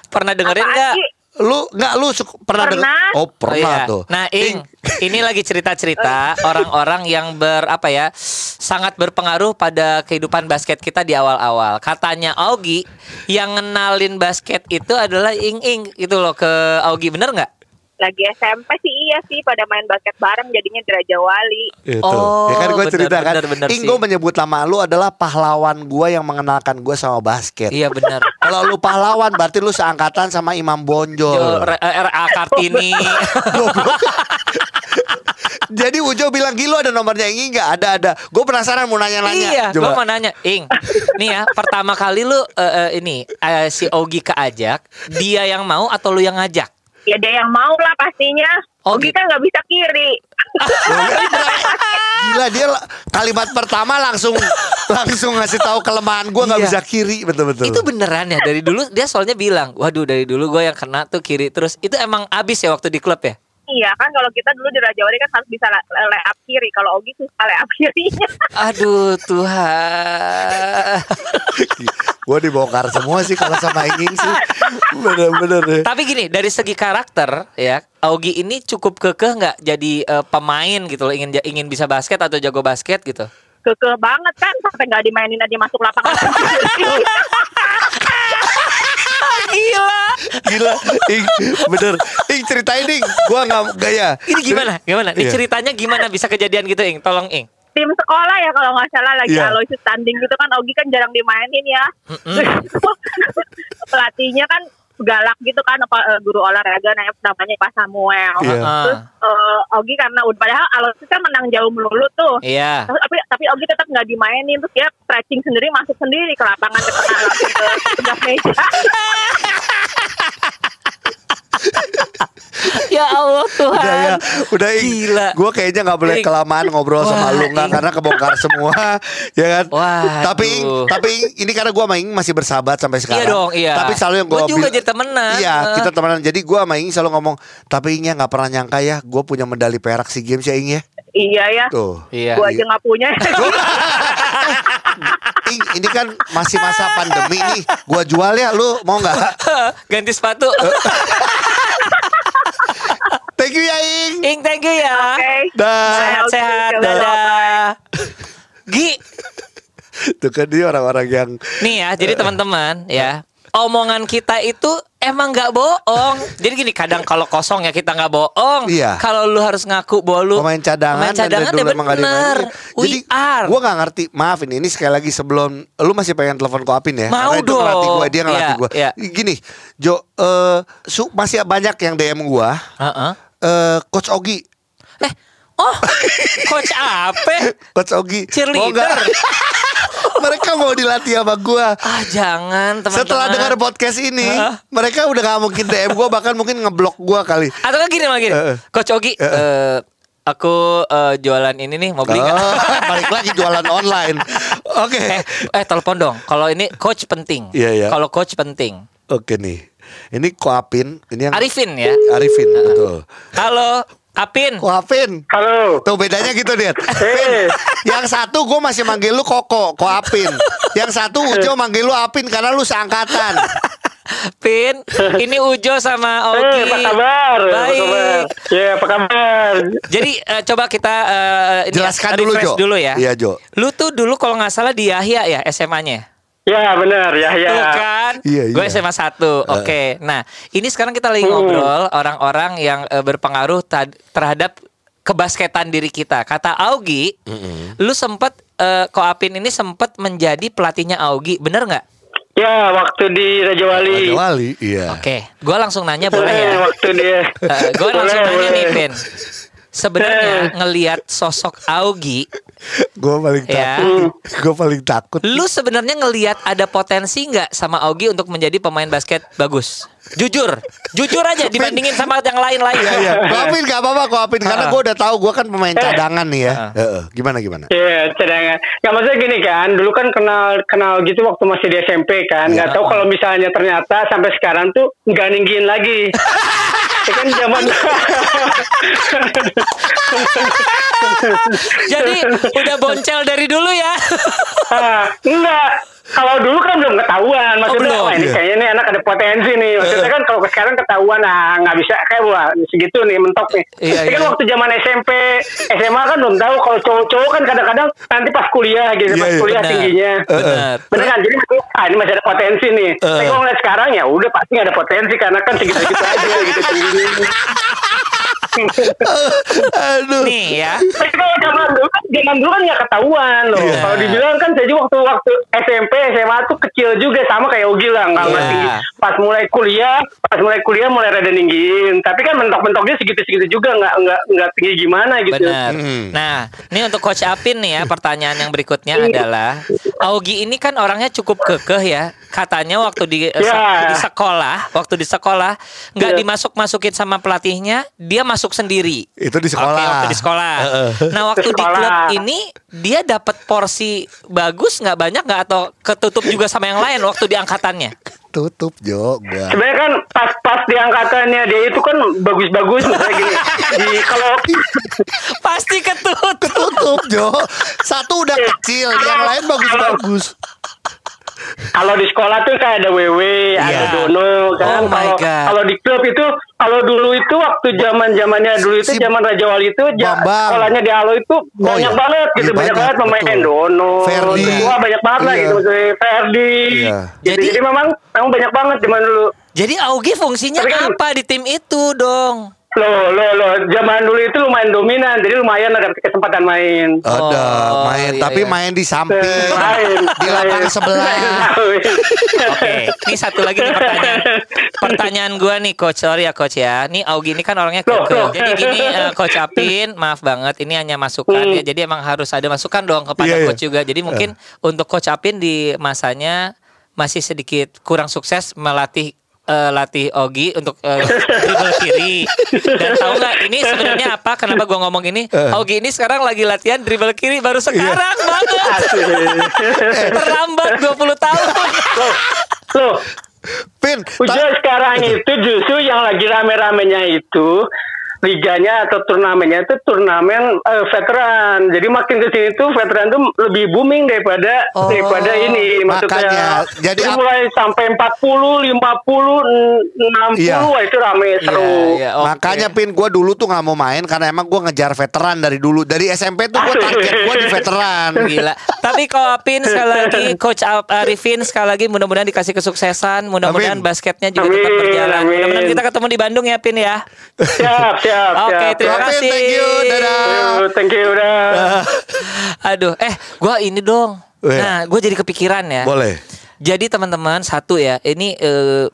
C: Pernah dengerin nggak?
B: Lu nggak lu suka, pernah, denger?
A: Pernah.
B: Oh pernah
C: iya.
B: tuh.
C: Nah, Ing, ini lagi cerita-cerita orang-orang yang ber apa ya, sangat berpengaruh pada kehidupan basket kita di awal-awal. Katanya Augie yang ngenalin basket itu adalah Ing Ing itu loh ke Augie, bener nggak?
A: Lagi SMP sih iya sih pada main basket bareng jadinya di Raja Wali.
B: Itu.
C: Oh,
B: ya kan gue cerita kan.
C: bener, bener
B: Ing
C: sih.
B: gue menyebut nama lu adalah pahlawan gue yang mengenalkan gue sama basket.
C: Iya bener.
B: Kalau lu pahlawan berarti lu seangkatan sama Imam Bonjol.
C: RA Kartini.
B: Jadi Ujo bilang gila ada nomornya Ing nggak? Ada ada. Gue penasaran mau nanya-nanya.
C: Iya, gue mau nanya, Ing. Nih ya, pertama kali lu eh, eh, ini eh, si Ogi keajak, dia yang mau atau lu yang ngajak?
A: Ya dia yang mau lah pastinya.
C: Oh,
A: Oh,
C: gitu.
A: kita nggak bisa kiri.
B: Gila dia kalimat pertama langsung langsung ngasih tahu kelemahan gue nggak
C: Iya.
B: bisa kiri betul-betul.
C: Itu beneran ya dari dulu dia soalnya bilang, waduh dari dulu gue yang kena tuh kiri terus. Itu emang abis ya waktu di klub ya?
A: Iya kan kalau kita dulu di Raja Wali kan harus bisa le- lay up kiri. Kalau Ogi susah lay up kirinya.
C: Aduh Tuhan.
B: Gue dibongkar semua sih kalau sama Inging sih. Bener-bener deh.
C: Tapi gini, dari segi karakter ya, Augie ini cukup kekeh nggak jadi eh, pemain gitu loh, ingin ingin bisa basket atau jago basket gitu.
A: Kekeh banget kan sampai nggak dimainin aja masuk lapangan.
C: Gila.
B: Gila, Ing, bener. Ing ceritain Ing, gue nggak gaya.
C: Ini gimana? Gimana? Ini
B: Iya.
C: ceritanya gimana bisa kejadian gitu, Ing? Tolong, Ing.
A: Tim sekolah ya kalau nggak salah lagi
B: Iya.
A: aloysius tanding gitu kan Ogi kan jarang dimainin ya. Pelatihnya kan galak gitu kan apa eh, guru olahraga namanya namanya Pak Samuel.
B: Iya.
A: Terus eh, Ogi karena udah padahal aloysius kan menang jauh melulu tuh.
C: Iya.
A: tapi tapi Ogi tetap nggak dimainin terus dia stretching sendiri masuk sendiri ke lapangan ke tengah langsung ke meja
C: Ya Allah Tuhan.
B: Udah ya, udah.
C: Gila.
B: Gue kayaknya nggak boleh kelamaan ngobrol sama
C: Wah,
B: lu nggak
C: Ing.
B: karena kebongkar semua, ya kan?
C: Wah,
B: Tapi Ing,
C: aduh.
B: tapi Ing, ini karena gue sama Ing masih bersahabat sampai sekarang.
C: Iya dong, iya.
B: Tapi selalu yang gue
C: Gua juga jadi temenan.
B: Iya, kita temenan. Jadi gue sama Ing selalu ngomong, tapi Ingnya nggak pernah nyangka ya, gue punya medali perak si games ya Ing ya.
A: iya ya
B: Tuh.
C: Iya.
A: gua aja nggak punya
B: Ing, ini kan masih masa pandemi nih. Gua jual ya, lu mau nggak?
C: Ganti sepatu.
B: Thank you ya Ing.
C: Ing, thank you ya.
A: oke
B: Dah.
C: Sehat-sehat. Dadah. Gi,
B: Tuh kan dia orang-orang yang
C: nih ya, jadi teman-teman ya. Omongan kita itu emang nggak bohong. Jadi gini, kadang kalau kosong ya kita nggak bohong.
B: Iya.
C: Kalau lu harus ngaku bahwa lu
B: pemain cadangan,
C: pemain cadangan
B: dan
C: ya
B: dulu emang
C: bener.
B: Jadi
C: are.
B: gua nggak ngerti. Maaf ini, ini sekali lagi sebelum lu masih pengen telepon Koapin ya?
C: Mau
B: Karena itu ngelatih
C: dong.
B: gua, dia ngelatih
C: Iya,
B: gua.
C: iya.
B: Gini, Jo, eh su, masih banyak yang DM gua.
C: Heeh.
B: Eh, Coach Ogi,
C: Eh, oh, coach apa?
B: Coach Ogi,
C: Cheerleader.
B: nggak? mereka mau dilatih sama gua.
C: Ah, jangan teman-teman.
B: Setelah dengar podcast ini,
C: Hah?
B: mereka udah gak mungkin DM gua, bahkan mungkin ngeblok gua kali.
C: Atau kan gini.
B: Eh, eh.
C: Coach Ogi, eh, aku eh, jualan ini nih mau beli nggak?
B: Oh, balik lagi jualan online. Oke.
C: eh, eh telepon dong. Kalau ini coach penting.
B: Iya, iya.
C: Kalau coach penting.
B: Oke nih. Ini Koapin, ini yang
C: Arifin ya.
B: Arifin, betul.
C: Halo, Apin.
B: Koapin.
E: Halo.
B: Tuh bedanya gitu, Dit. Pin, yang satu gue masih manggil lu Koko, Koapin. Yang satu Ujo manggil lu Apin karena lu seangkatan.
C: Pin, ini Ujo sama Ogi.
E: Eh, apa kabar? Apa kabar?
C: Baik.
E: Ya, apa kabar?
C: Jadi eh, coba kita eh, ini
B: Jelaskan
C: ya,
B: dulu, Jo.
C: dulu ya.
B: Iya, Jo.
C: Lu tuh dulu kalau nggak salah di Yahya ya SMA-nya.
E: Ya, benar. Ya, ya.
C: Tuh kan?
B: Iya,
C: Gue
B: iya.
C: SMA 1. Oke. Nah, ini sekarang kita lagi
E: Hmm.
C: ngobrol orang-orang yang eh, berpengaruh terhadap kebasketan diri kita. Kata Augi, lu sempet eh, Koapin ini sempet menjadi pelatihnya Augi, bener nggak?
E: Ya, waktu di Raja Wali.
B: Raja Wali, iya.
C: Oke, gue langsung nanya boleh
E: Eh,
C: ya?
E: waktu dia.
C: gue langsung
E: Boleh,
C: nanya nih,
E: boleh.
C: Sebenarnya ngelihat sosok Augi,
B: Gue paling
C: Ya.
B: takut. Gue paling takut.
C: lu sebenarnya ngelihat ada potensi nggak sama Augi untuk menjadi pemain basket bagus? Jujur, jujur aja dibandingin sama yang lain-lain.
B: Iya, iya. Koapin gak apa-apa, Koapin. Karena
C: Ah.
B: gue udah tahu gue kan pemain cadangan nih ya.
C: Ah.
B: Heeh. Gimana, gimana?
E: Iya, cadangan. Nggak maksudnya gini kan, dulu kan kenal kenal gitu waktu masih di SMP kan. Nggak
B: Iya.
E: tahu kalau misalnya ternyata sampai sekarang tuh nggak ninggin lagi. Ya kan zaman
C: Jadi udah boncel dari dulu ya.
E: Ah, enggak. Kalau dulu kan belum ketahuan, maksudnya
C: belum,
E: wah ini
B: iya.
E: kayaknya nih anak ada potensi nih. Maksudnya kan kalau sekarang ketahuan, nah nggak bisa kayak wah segitu nih mentok nih.
C: Iya,
E: Tapi kan
C: iya.
E: waktu zaman SMP, SMA kan belum tahu kalau cowok-cowok kan kadang-kadang nanti pas kuliah gitu,
B: Iya,
E: pas
B: iya.
E: kuliah
C: Benar.
E: tingginya.
C: Benar.
E: Bener kan? Jadi ah ini masih ada potensi nih. Tapi kalau ngeliat sekarang ya udah pasti nggak ada potensi karena kan segitu-segitu aja gitu tingginya.
B: Aduh.
C: Nih ya.
E: Tapi kalau zaman dulu kan zaman dulu kan nggak ketahuan loh.
C: Iya.
E: Kalau dibilang kan saya juga waktu waktu SMP SMA tuh kecil juga sama kayak Ugi lah nggak
C: Iya.
E: nggak tinggi. Pas mulai kuliah, pas mulai kuliah mulai rada ninggiin. Tapi kan mentok-mentoknya segitu-segitu juga nggak nggak nggak tinggi gimana gitu.
C: Benar.
B: Hmm.
C: Nah, ini untuk Coach Apin nih ya, pertanyaan yang berikutnya adalah Augi ini kan orangnya cukup kekeh ya. Katanya waktu di,
E: Ya.
C: di sekolah, waktu di sekolah nggak
E: Ya.
C: dimasuk-masukin sama pelatihnya, dia masuk sendiri.
B: Itu di sekolah.
C: Oke, waktu di sekolah. Nah, waktu
E: Di
C: di
E: sekolah.
C: klub ini dia dapat porsi bagus nggak banyak nggak atau ketutup juga sama yang lain waktu di angkatannya?
B: Tutup, Jo. Gua.
E: Sebenarnya kan pas-pas di angkatannya dia itu kan bagus-bagus misalnya gini. Di kalau
C: Pasti ketutup.
B: Tutup, Jo. Satu udah kecil, yang lain bagus-bagus.
E: Kalau di sekolah tuh kayak ada WW, ada
B: Iya.
E: Dono kan.
C: Oh
E: kalau di klub itu kalau dulu itu waktu zaman zamannya dulu itu
B: Si
E: zaman Raja Wali itu ja- sekolahnya di Alo itu banyak
B: iya.
E: banget gitu
B: Iya,
E: banyak,
B: banyak,
E: banget pemain
B: betul.
E: Dono,
B: Ferdi.
E: Wah banyak banget lah
B: Iya.
E: gitu maksudnya Ferdi.
B: Iya.
E: Gitu.
C: Jadi-
E: Jadi, memang memang banyak banget zaman dulu.
C: Jadi Augie fungsinya
E: Tapi kan-
C: apa di tim itu dong?
E: Loh, loh, loh, zaman dulu itu lumayan dominan, jadi lumayan ada kesempatan main.
B: Ada
C: Oh,
B: main
C: iya,
B: tapi
C: iya.
B: main di samping.
E: Main,
B: di lapangan sebelah.
C: Oke, ini satu lagi nih pertanyaan. Pertanyaan gua nih coach, sorry ya coach ya. Nih Augie ini kan orangnya
E: Loh,
C: keke.
E: loh.
C: Jadi gini eh, coach Apin, maaf banget ini hanya masukan
E: Hmm.
C: ya. Jadi emang harus ada masukan dong kepada
B: Iya, iya.
C: coach juga. Jadi mungkin untuk coach Apin di masanya masih sedikit kurang sukses melatih eh, latih Ogi untuk eh, dribble kiri. Dan tahu nggak ini sebenarnya apa? Kenapa gua ngomong ini? Ogi ini sekarang lagi latihan dribble kiri baru sekarang banget. Terlambat 20 tahun.
E: loh, loh,
B: Pin, ta-
E: sekarang itu justru yang lagi rame-ramenya itu liganya atau turnamennya itu turnamen eh, veteran. Jadi makin ke sini tuh veteran tuh lebih booming daripada
C: Oh,
E: daripada ini
B: makanya.
E: maksudnya.
B: Jadi ap-
E: mulai sampai 40, 50, 60
B: Iya.
E: wah itu rame seru.
C: Iya, iya, oke.
B: Makanya Pin gue dulu tuh nggak mau main karena emang gue ngejar veteran dari dulu dari SMP tuh gue target gue di veteran.
C: Gila. Tapi Kopin sekali lagi Coach Al- Arifin sekali lagi mudah-mudahan dikasih kesuksesan, mudah-mudahan basketnya juga
E: Amin,
C: tetap berjalan. Mudah-mudahan kita ketemu di Bandung ya Pin ya.
E: Siap, siap,
C: Oke,
E: siap.
C: terima
B: Kopin,
C: kasih.
B: thank you, dadah.
E: Thank you, udah.
C: Aduh, eh gua ini dong.
B: Iya.
C: Nah, gue jadi kepikiran ya.
B: Boleh.
C: Jadi teman-teman satu ya, ini eh,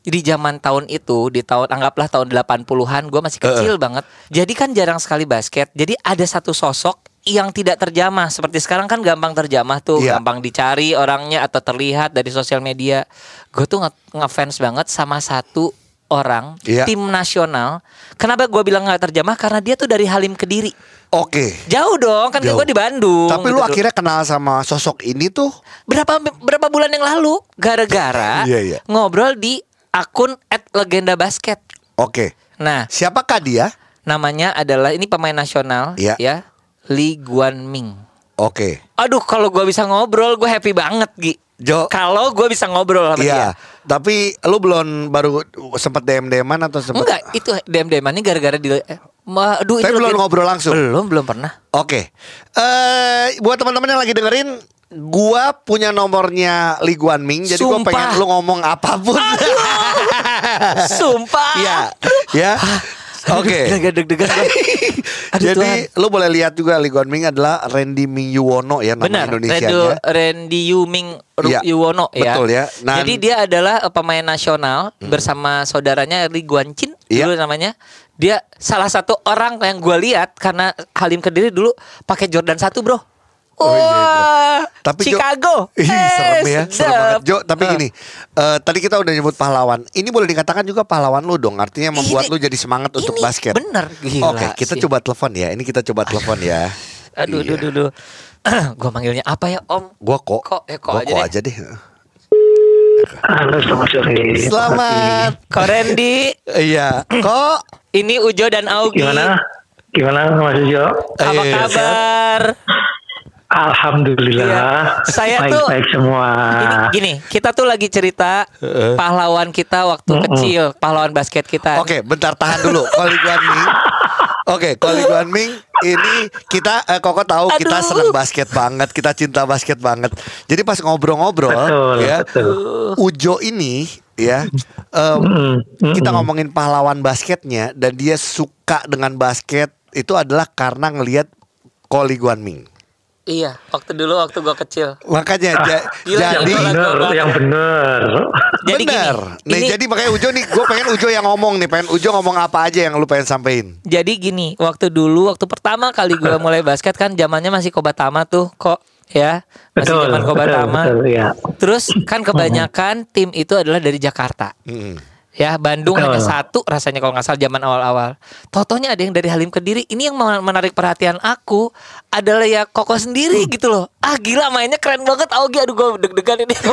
C: di zaman tahun itu, di tahun anggaplah tahun 80-an, gue masih kecil banget. Jadi kan jarang sekali basket. Jadi ada satu sosok yang tidak terjamah seperti sekarang kan gampang terjamah tuh,
B: Iya.
C: gampang dicari orangnya atau terlihat dari sosial media. Gue tuh nge- ngefans banget sama satu orang
B: Iya.
C: tim nasional. Kenapa gue bilang nggak terjamah? Karena dia tuh dari Halim Kediri.
B: Oke.
C: Jauh dong, kan gue di Bandung.
B: Tapi lu
C: gitu.
B: akhirnya kenal sama sosok ini tuh
C: berapa berapa bulan yang lalu gara-gara
B: Iya, iya.
C: ngobrol di akun @legenda basket.
B: Oke.
C: Nah,
B: Siapakah dia?
C: namanya adalah ini pemain nasional
B: Iya.
C: ya, Lee Guan Ming.
B: Oke.
C: Aduh, kalau gua bisa ngobrol, gue happy banget, Gi.
B: Jo.
C: Kalau gue bisa ngobrol sama dia.
B: Iya. Tapi lu belum baru sempet DM DMan atau sempet
C: Enggak, itu DM DM gara-gara di eh, ma- aduh
B: Tapi belum ngobrol langsung?
C: Belum, belum pernah.
B: Oke. Eh buat teman-teman yang lagi dengerin, gua punya nomornya Lee Guan Ming, jadi gua
C: Sumpah.
B: pengen lu ngomong apa pun.
C: Sumpah.
B: Iya. Ya. Oke.
C: Agak deg-degan
B: Jadi
C: Tuhan.
B: lu boleh lihat juga Lee Guan Ming adalah Randy Ming Yuwono ya nama
C: Benar,
B: Indonesianya.
C: Randy, Randy Yuming
B: Iya,
C: Yuwono ya.
B: betul ya. Nan-
C: Jadi dia adalah eh, pemain nasional bersama saudaranya Lee Guancin
B: Iya.
C: dulu namanya. Dia salah satu orang yang gue lihat karena Halim Kediri dulu pakai Jordan 1 bro.
B: Oh, iya,
C: Wah,
B: Tapi Jo-
C: Chicago.
B: Ih,
C: Eh,
B: serem ya, serem banget. Jo, tapi
C: Eh.
B: gini, eh, tadi kita udah nyebut pahlawan. Ini boleh dikatakan juga pahlawan lu dong. Artinya membuat
C: Ini-
B: lu jadi semangat untuk
C: ini
B: basket.
C: bener,
B: Oke, kita
C: sih.
B: coba telepon ya. Ini kita coba telepon ya.
C: Aduh,
B: Iya.
C: aduh, aduh, aduh. gue manggilnya apa ya Om?
B: Gua kok.
C: Kok, eh, kok
B: Gua
C: aja
B: kok
C: deh.
B: aja deh.
E: Halo, selamat sore.
B: Selamat.
C: Kok Randy,
B: Iya. Kok
C: ini Ujo dan Augie.
E: Gimana? Gimana Mas Ujo?
C: Apa
B: Iya,
C: kabar?
E: Alhamdulillah.
C: Iya. Saya tuh-
E: baik-baik semua.
C: Ini gini, kita tuh lagi cerita pahlawan kita waktu kecil, pahlawan basket kita.
B: Oke, bentar tahan dulu. Koli Guan Ming. Oke, Koli Guan Ming ini kita eh, Koko tahu kita
C: Aduh.
B: seneng basket banget, kita cinta basket banget. Jadi pas ngobrol-ngobrol
E: Betul,
B: ya,
E: betul.
B: Ujo ini ya em,
E: Mm, mm,
B: kita
E: mm.
B: ngomongin pahlawan basketnya dan dia suka dengan basket itu adalah karena ngelihat Koli Guan Ming.
C: Iya, waktu dulu waktu gua kecil.
B: Makanya ja-
C: Gila,
B: jadi
C: jangan
E: bener,
C: Gua-
E: yang bener.
C: Jadi
B: bener.
C: gini,
B: Nih
C: ini-
B: jadi makanya Ujo nih, gue pengen Ujo yang ngomong nih, pengen Ujo ngomong apa aja yang lu pengen sampein.
C: Jadi gini, waktu dulu waktu pertama kali gua mulai basket kan zamannya masih Kobatama tuh kok ya. Masih
E: Betul,
C: zaman
E: betul,
C: Kobatama.
E: betul, ya.
C: Terus kan kebanyakan tim itu adalah dari Jakarta.
B: Mm.
C: Ya Bandung
E: Betul.
C: hanya satu rasanya kalau nggak salah zaman awal-awal. Totonya ada yang dari Halim Kediri. Ini yang men- menarik perhatian aku adalah ya Koko sendiri gitu loh. Ah gila mainnya keren banget. Augie aduh gue deg-degan ini.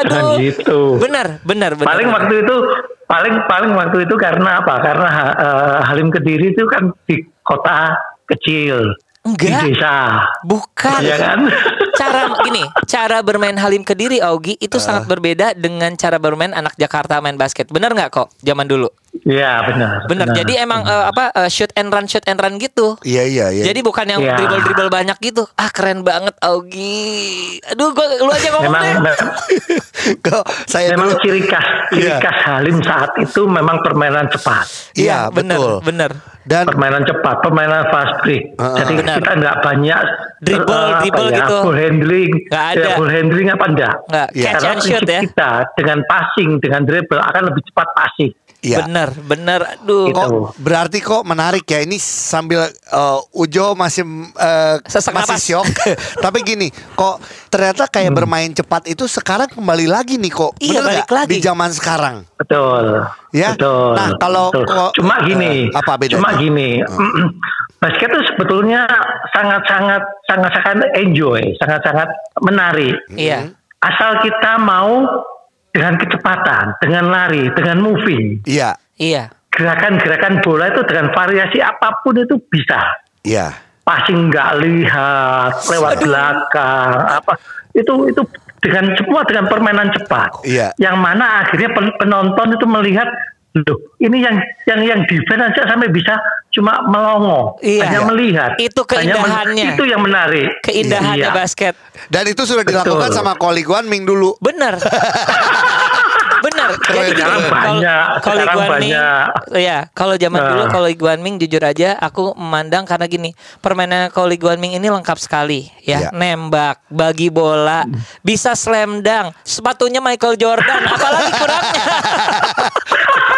C: aduh.
E: gitu.
C: Benar, benar, benar.
E: Paling
C: benar.
E: waktu itu paling paling waktu itu karena apa? Karena eh, Halim Kediri itu kan di kota kecil,
C: Enggak.
E: di desa.
C: Bukan.
E: Iya kan?
C: cara gini, cara bermain Halim Kediri Augie itu
B: Ah.
C: sangat berbeda dengan cara bermain anak Jakarta main basket. Bener nggak kok? Zaman dulu.
F: Iya benar.
C: Bener. Jadi emang eh, apa eh, shoot and run, shoot and run gitu.
B: Iya iya iya.
C: Jadi bukan yang
F: Iya.
C: dribble dribble banyak gitu. Ah keren banget Augie. Aduh, gua lu aja ngomong
F: memang
C: deh.
B: Kok saya
F: memang
B: dulu
F: ciri khas ciri
B: Iya.
F: khas Halim saat itu memang permainan cepat.
B: Iya,
C: bener,
B: betul.
C: bener.
B: Dan
F: permainan cepat, permainan fast break.
B: Heeh.
F: Jadi
C: Benar.
F: kita nggak banyak
C: Dribble,
F: apa
C: dribble
F: ya,
C: gitu.
F: Full handling,
C: Nggak ada.
F: Ya, full handling apa enggak?
C: Nggak, catch
F: Karena
C: and shoot
F: prinsip
C: ya.
F: kita dengan passing, dengan dribble akan lebih cepat passing.
B: iya.
C: Bener, bener. Aduh.
F: Gitu.
B: Kok berarti kok menarik ya ini sambil eh, Ujo masih eh,
C: Sesak
B: masih
C: napas.
B: syok. Tapi gini, kok ternyata kayak bermain cepat itu sekarang kembali lagi nih kok.
C: Iya,
B: Bener
C: balik
B: nggak?
C: lagi.
B: di zaman sekarang.
F: Betul.
B: Ya.
F: Betul.
B: Nah, kalau
F: betul.
B: kok-
F: cuma gini,
B: eh, apa bedanya?
F: Cuma gini. basket itu sebetulnya sangat-sangat sangat-sangat enjoy, sangat-sangat menarik.
C: Iya.
F: Asal kita mau dengan kecepatan, dengan lari, dengan moving,
B: Iya,
C: Iya.
F: gerakan-gerakan bola itu dengan variasi apa pun itu bisa.
B: iya.
F: Passing nggak lihat, lewat belakang, apa itu itu dengan semua dengan permainan cepat.
B: Iya.
F: Yang mana akhirnya pen- penonton itu melihat loh ini yang yang yang defense aja sampai bisa cuma melongo
C: Iya.
F: hanya melihat
C: Itu
F: men-
C: keindahannya.
F: itu yang menarik
C: Keindahannya
F: Iya.
C: basket.
B: Dan itu sudah dilakukan
F: Betul.
B: sama Koli Guanming dulu.
C: Bener. Bener.
B: Keren,
F: sekarang
B: keren.
F: banyak,
C: kalau Ming,
F: banyak.
C: ya kalau zaman
F: Nah.
C: dulu kalau Iguan Ming jujur aja aku memandang karena gini permainan kalau Iguan Ming ini lengkap sekali ya
B: Iya.
C: nembak bagi bola bisa slam dunk sepatunya Michael Jordan apalagi kurangnya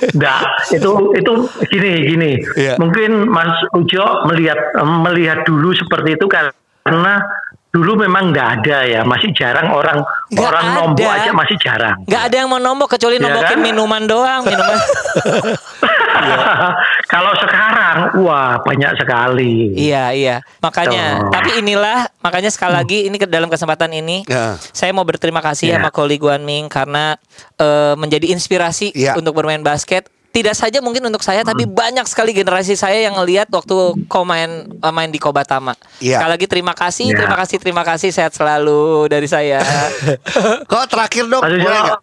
F: Enggak, itu itu gini gini.
B: Iya.
F: Mungkin Mas Ujo melihat melihat dulu seperti itu karena dulu memang nggak ada ya, masih jarang orang
C: Nggak
F: orang nombok aja masih jarang.
C: nggak ada yang mau nombok kecuali
F: Iya
C: nombokin
F: kan?
C: minuman doang minuman
F: Kalau sekarang, wah banyak sekali.
C: Iya iya makanya
F: Tuh.
C: tapi inilah makanya sekali lagi ini ke dalam kesempatan ini
B: Ya.
C: saya mau berterima kasih
F: Ya.
C: sama Koli Guanming karena eh, menjadi inspirasi
B: Ya.
C: untuk bermain basket tidak saja mungkin untuk saya tapi
F: Hmm.
C: banyak sekali generasi saya yang ngelihat waktu kau main eh, main di Kobatama.
B: Iya.
C: Sekali lagi terima kasih,
F: Ya.
C: terima kasih, terima kasih sehat selalu dari saya.
B: Kok terakhir dong, boleh nggak?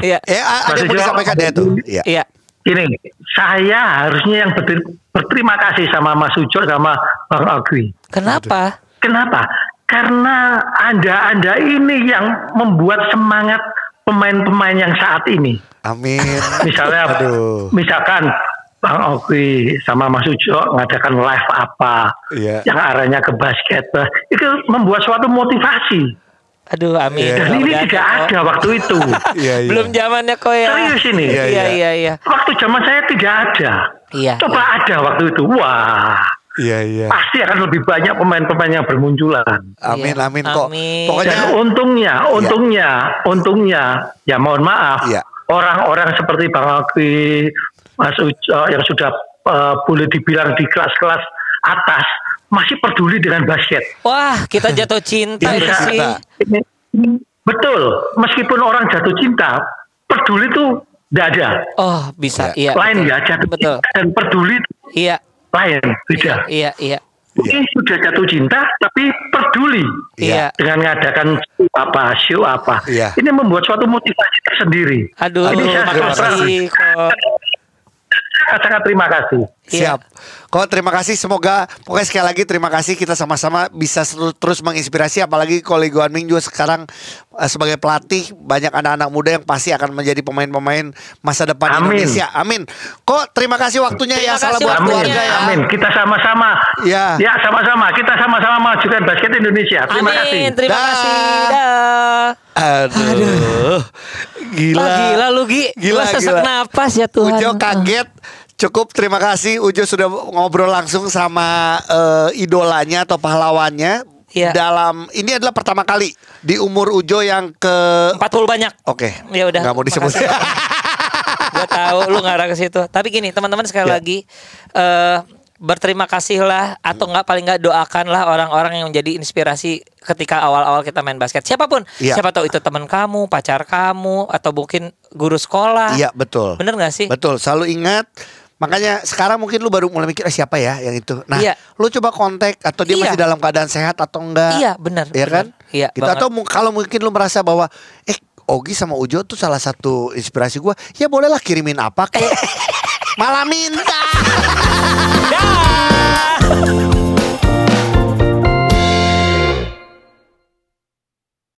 C: Iya.
B: Eh, ada yang mau disampaikan ya tuh? Iya.
C: Iya.
F: Ini saya harusnya yang berter- berterima kasih sama Mas Ujo sama Bang Agwi.
C: Kenapa?
F: Kenapa? Karena Anda-Anda ini yang membuat semangat pemain-pemain yang saat ini.
B: Amin.
F: Misalnya,
B: Aduh.
F: misalkan Bang Oki sama Mas Ujo mengadakan live apa
B: Iya.
F: yang arahnya ke basket, itu membuat suatu motivasi.
C: Aduh, amin.
B: Iya.
F: Dan ini
C: Mudah-mudahan
F: tidak
C: kok.
F: ada waktu itu.
B: Iya, iya.
C: Belum zamannya kok ya.
F: Serius ini.
B: Iya,
C: Iya, iya, iya.
F: Waktu zaman saya tidak ada.
C: Iya,
F: Coba ada waktu itu. Wah,
B: Iya, iya.
F: pasti akan lebih banyak pemain-pemain yang bermunculan.
B: Amin,
C: Iya.
B: amin kok.
C: Amin.
B: Pokoknya
F: Dan untungnya, untungnya, untungnya, ya mohon maaf,
B: Iya.
F: orang-orang seperti Bang Aki, Mas Ujo yang sudah eh, boleh dibilang di kelas-kelas atas masih peduli dengan basket.
C: Wah, kita jatuh cinta
F: Ini
C: ya sih.
F: Ini, betul, meskipun orang jatuh cinta, peduli itu tidak ada.
C: Oh, bisa. Iya.
F: lain
C: betul.
F: ya, jatuh
C: Betul.
F: cinta dan peduli
C: Iya.
F: lain, beda.
C: Iya, iya.
F: Ini sudah jatuh cinta tapi peduli
C: Iya.
F: dengan mengadakan show apa, show apa.
B: Iya.
F: Ini membuat suatu motivasi tersendiri.
C: Aduh,
F: Ini saya
C: terima kasih.
F: Sangat terima kasih.
C: Iya.
B: Siap. Kok terima kasih semoga pokoknya sekali lagi terima kasih kita sama-sama bisa terus menginspirasi apalagi kalau Iguan Ming juga sekarang eh, sebagai pelatih banyak anak-anak muda yang pasti akan menjadi pemain-pemain masa depan
F: Amin.
B: Indonesia. Amin. Kok terima kasih waktunya
C: Terima
B: ya salam buat
F: Amin.
B: keluarga ya.
F: Amin. Kita sama-sama.
B: Ya.
F: Ya, sama-sama. Kita sama-sama majukan basket Indonesia. Terima
C: Amin,
F: kasih.
C: terima kasih. Dah.
B: Aduh. Gila.
C: Wah, gila lu Gi.
B: Gila,
C: Gua sesak
B: gila.
C: napas ya Tuhan.
B: Ujo kaget. Cukup terima kasih Ujo sudah ngobrol langsung sama eh, idolanya atau pahlawannya
C: Iya.
B: dalam ini adalah pertama kali di umur Ujo yang ke
C: 40 banyak.
B: Oke.
C: Ya udah.
B: Nggak mau disebut.
C: Gue tahu lu ngarah ke situ. Tapi gini, teman-teman sekali
B: Ya.
C: lagi eh berterima kasihlah atau enggak paling enggak doakanlah orang-orang yang menjadi inspirasi ketika awal-awal kita main basket. Siapa pun,
B: Iya.
C: siapa tahu itu teman kamu, pacar kamu atau mungkin guru sekolah.
B: Iya betul.
C: Bener nggak sih?
B: Betul. Selalu ingat Makanya sekarang mungkin lu baru mulai mikir eh, siapa ya yang itu. Nah,
C: Iya.
B: lu coba kontak atau dia
C: Iya.
B: masih dalam keadaan sehat atau enggak?
C: Iya, benar,
B: Iya kan?
C: Iya,
B: Gitu.
C: banget.
B: Atau kalau mungkin lu merasa bahwa eh Ogi sama Ujo tuh salah satu inspirasi gua, ya bolehlah kirimin apa ke Malah minta.
C: Dah.